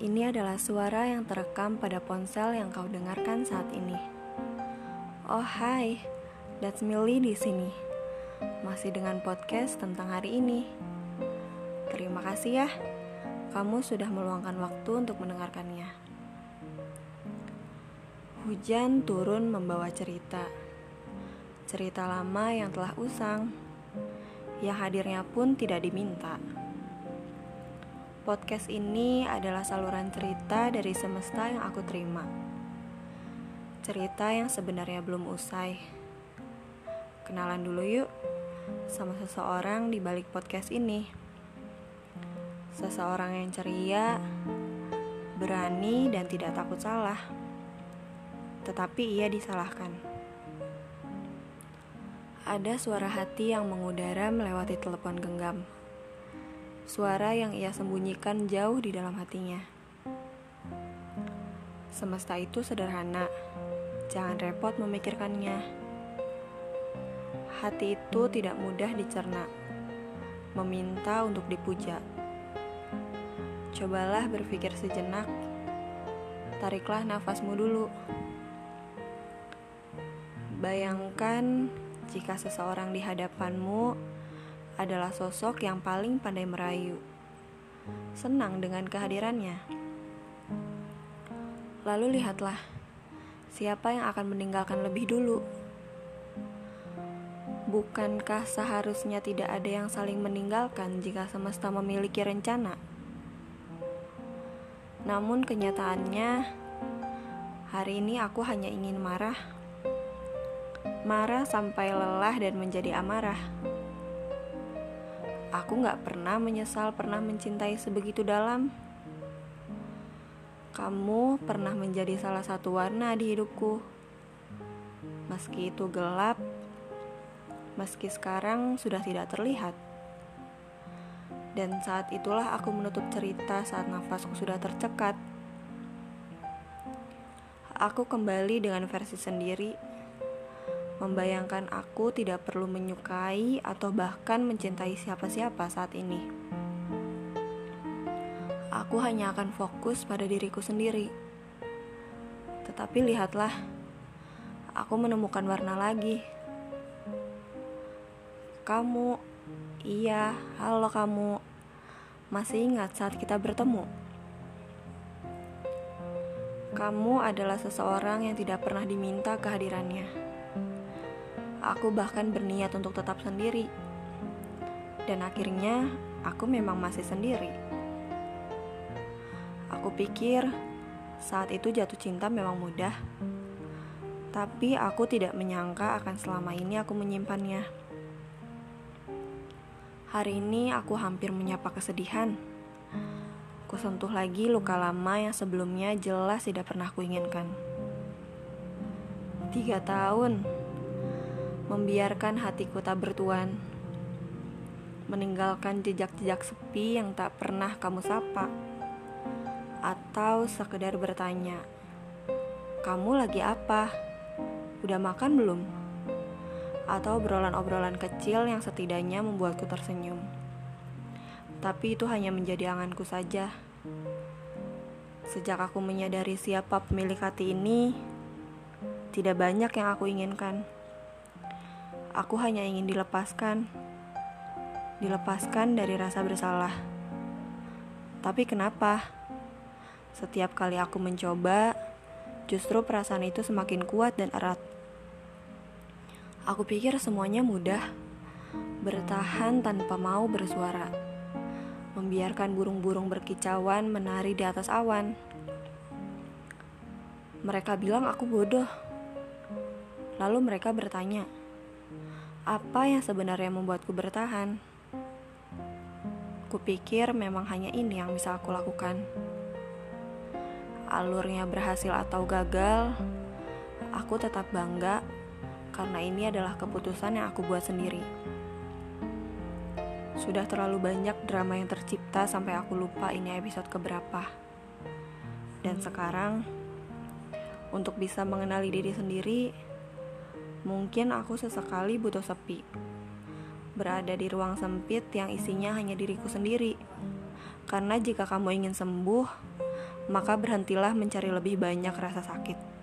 Ini adalah suara yang terekam pada ponsel yang kau dengarkan saat ini. Oh hai, that's Milly di sini. Masih dengan podcast tentang hari ini. Terima kasih ya, kamu sudah meluangkan waktu untuk mendengarkannya. Hujan turun membawa cerita. Cerita lama yang telah usang, yang hadirnya pun tidak diminta. Podcast ini adalah saluran cerita dari semesta yang aku terima. Cerita yang sebenarnya belum usai. Kenalan dulu yuk sama seseorang di balik podcast ini. Seseorang yang ceria, berani dan tidak takut salah. Tetapi ia disalahkan. Ada suara hati yang mengudara melewati telepon genggam suara yang ia sembunyikan jauh di dalam hatinya. Semesta itu sederhana, jangan repot memikirkannya. Hati itu tidak mudah dicerna, meminta untuk dipuja. Cobalah berpikir sejenak, tariklah nafasmu dulu. Bayangkan jika seseorang di hadapanmu adalah sosok yang paling pandai merayu. Senang dengan kehadirannya. Lalu lihatlah, siapa yang akan meninggalkan lebih dulu? Bukankah seharusnya tidak ada yang saling meninggalkan jika semesta memiliki rencana? Namun kenyataannya, hari ini aku hanya ingin marah. Marah sampai lelah dan menjadi amarah. Aku gak pernah menyesal pernah mencintai sebegitu dalam. Kamu pernah menjadi salah satu warna di hidupku. Meski itu gelap, meski sekarang sudah tidak terlihat. Dan saat itulah aku menutup cerita saat nafasku sudah tercekat. Aku kembali dengan versi sendiri membayangkan aku tidak perlu menyukai atau bahkan mencintai siapa-siapa saat ini. Aku hanya akan fokus pada diriku sendiri. Tetapi lihatlah, aku menemukan warna lagi. Kamu, iya, halo kamu. Masih ingat saat kita bertemu? Kamu adalah seseorang yang tidak pernah diminta kehadirannya Aku bahkan berniat untuk tetap sendiri. Dan akhirnya, aku memang masih sendiri. Aku pikir saat itu jatuh cinta memang mudah. Tapi aku tidak menyangka akan selama ini aku menyimpannya. Hari ini aku hampir menyapa kesedihan. Ku sentuh lagi luka lama yang sebelumnya jelas tidak pernah kuinginkan. Tiga tahun membiarkan hatiku tak bertuan, meninggalkan jejak-jejak sepi yang tak pernah kamu sapa, atau sekedar bertanya, "Kamu lagi apa? Udah makan belum?" Atau obrolan-obrolan kecil yang setidaknya membuatku tersenyum. Tapi itu hanya menjadi anganku saja. Sejak aku menyadari siapa pemilik hati ini, tidak banyak yang aku inginkan. Aku hanya ingin dilepaskan, dilepaskan dari rasa bersalah. Tapi kenapa? Setiap kali aku mencoba, justru perasaan itu semakin kuat dan erat. Aku pikir semuanya mudah, bertahan tanpa mau bersuara, membiarkan burung-burung berkicauan menari di atas awan. Mereka bilang aku bodoh. Lalu mereka bertanya, apa yang sebenarnya membuatku bertahan? Kupikir memang hanya ini yang bisa aku lakukan. Alurnya berhasil atau gagal, aku tetap bangga karena ini adalah keputusan yang aku buat sendiri. Sudah terlalu banyak drama yang tercipta sampai aku lupa ini episode keberapa. Dan sekarang, untuk bisa mengenali diri sendiri, Mungkin aku sesekali butuh sepi. Berada di ruang sempit yang isinya hanya diriku sendiri. Karena jika kamu ingin sembuh, maka berhentilah mencari lebih banyak rasa sakit.